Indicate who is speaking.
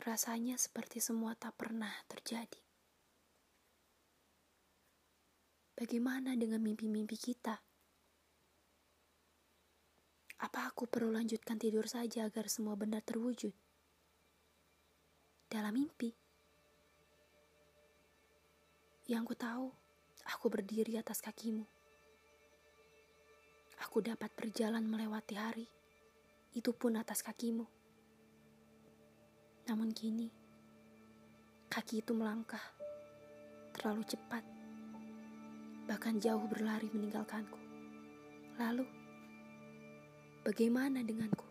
Speaker 1: Rasanya seperti semua tak pernah terjadi. Bagaimana dengan mimpi-mimpi kita? Apa aku perlu lanjutkan tidur saja agar semua benar terwujud? Dalam mimpi, yang ku tahu, aku berdiri atas kakimu. Aku dapat berjalan melewati hari, itu pun atas kakimu. Namun kini, kaki itu melangkah terlalu cepat, bahkan jauh berlari meninggalkanku. Lalu, bagaimana denganku?